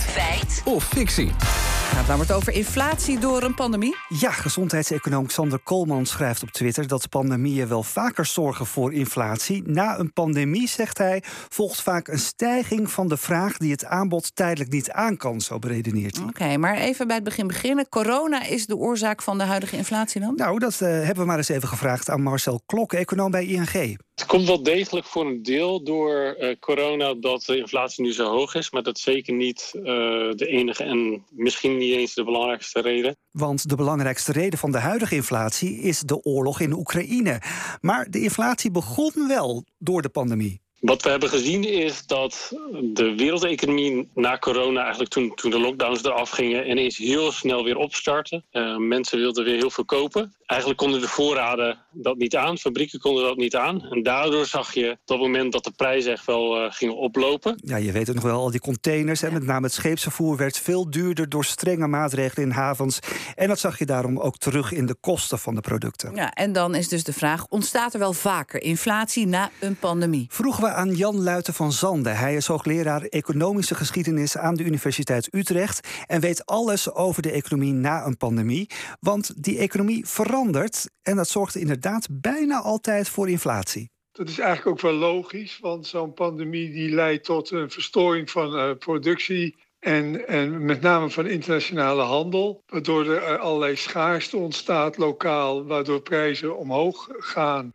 Feit. Of fictie. Gaat nou het over inflatie door een pandemie? Ja, gezondheidseconoom Xander Koolman schrijft op Twitter dat pandemieën wel vaker zorgen voor inflatie. Na een pandemie, zegt hij, volgt vaak een stijging van de vraag die het aanbod tijdelijk niet aan kan, zo beredeneert hij. Oké, maar even bij het begin beginnen. Corona is de oorzaak van de huidige inflatie dan? Nou, dat uh, hebben we maar eens even gevraagd aan Marcel Klok, econoom bij ING. Het komt wel degelijk voor een deel door uh, corona dat de inflatie nu zo hoog is. Maar dat is zeker niet uh, de enige en misschien niet eens de belangrijkste reden. Want de belangrijkste reden van de huidige inflatie is de oorlog in Oekraïne. Maar de inflatie begon wel door de pandemie. Wat we hebben gezien is dat de wereldeconomie na corona, eigenlijk toen, toen de lockdowns eraf gingen, ineens heel snel weer opstarten. Uh, mensen wilden weer heel veel kopen. Eigenlijk konden de voorraden dat niet aan, fabrieken konden dat niet aan. En daardoor zag je op dat moment dat de prijzen echt wel uh, gingen oplopen. Ja, je weet het nog wel, al die containers, hè, met name het scheepsvervoer, werd veel duurder door strenge maatregelen in havens. En dat zag je daarom ook terug in de kosten van de producten. Ja, en dan is dus de vraag: ontstaat er wel vaker inflatie na een pandemie? Vroegen we aan Jan Luiten van Zande. Hij is hoogleraar economische geschiedenis aan de Universiteit Utrecht en weet alles over de economie na een pandemie. Want die economie verandert en dat zorgt inderdaad bijna altijd voor inflatie. Dat is eigenlijk ook wel logisch, want zo'n pandemie die leidt tot een verstoring van uh, productie en, en, met name van internationale handel, waardoor er allerlei schaarste ontstaat lokaal, waardoor prijzen omhoog gaan.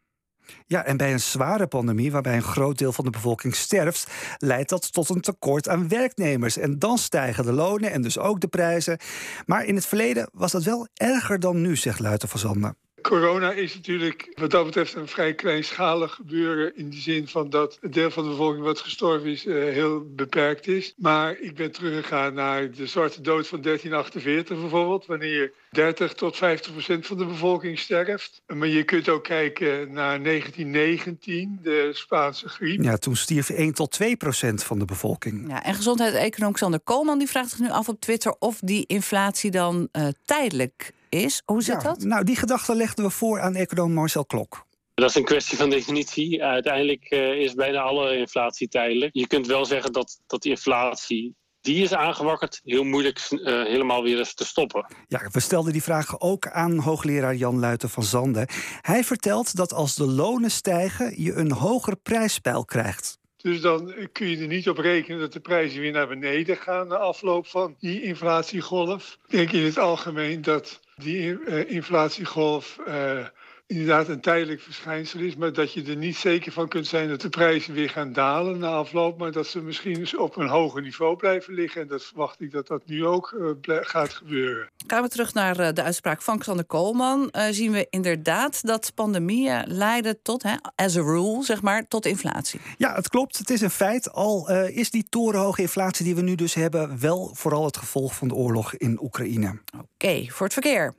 Ja, en bij een zware pandemie, waarbij een groot deel van de bevolking sterft, leidt dat tot een tekort aan werknemers. En dan stijgen de lonen en dus ook de prijzen. Maar in het verleden was dat wel erger dan nu, zegt Luiten van Zanden. Corona is natuurlijk wat dat betreft een vrij kleinschalig gebeuren. In de zin van dat het deel van de bevolking wat gestorven is heel beperkt is. Maar ik ben teruggegaan naar de zwarte dood van 1348 bijvoorbeeld. Wanneer 30 tot 50 procent van de bevolking sterft. Maar je kunt ook kijken naar 1919, de Spaanse griep. Ja, toen stierf 1 tot 2 procent van de bevolking. Ja, en gezondheidseconoom Xander Koolman die vraagt zich nu af op Twitter... of die inflatie dan uh, tijdelijk is. Hoe zit ja, dat? Nou, die gedachte legden we voor aan econoom Marcel Klok. Dat is een kwestie van definitie. Uiteindelijk uh, is bijna alle inflatie tijdelijk. Je kunt wel zeggen dat, dat die inflatie die is aangewakkerd, heel moeilijk uh, helemaal weer eens te stoppen. Ja, we stelden die vraag ook aan hoogleraar Jan Luiten van Zanden. Hij vertelt dat als de lonen stijgen, je een hoger prijspeil krijgt. Dus dan kun je er niet op rekenen dat de prijzen weer naar beneden gaan na afloop van die inflatiegolf. Ik denk in het algemeen dat die uh, inflatiegolf uh, inderdaad een tijdelijk verschijnsel is, maar dat je er niet zeker van kunt zijn dat de prijzen weer gaan dalen na afloop, maar dat ze misschien op een hoger niveau blijven liggen. En dat verwacht ik dat dat nu ook uh, gaat gebeuren. Gaan we terug naar uh, de uitspraak van Xander Koolman. Uh, zien we inderdaad dat pandemieën leiden tot, hè, as a rule, zeg maar, tot inflatie. Ja, het klopt. Het is een feit. Al is die torenhoge inflatie die we nu dus hebben wel vooral het gevolg van de oorlog in Oekraïne. Oké, okay, voor het verkeer.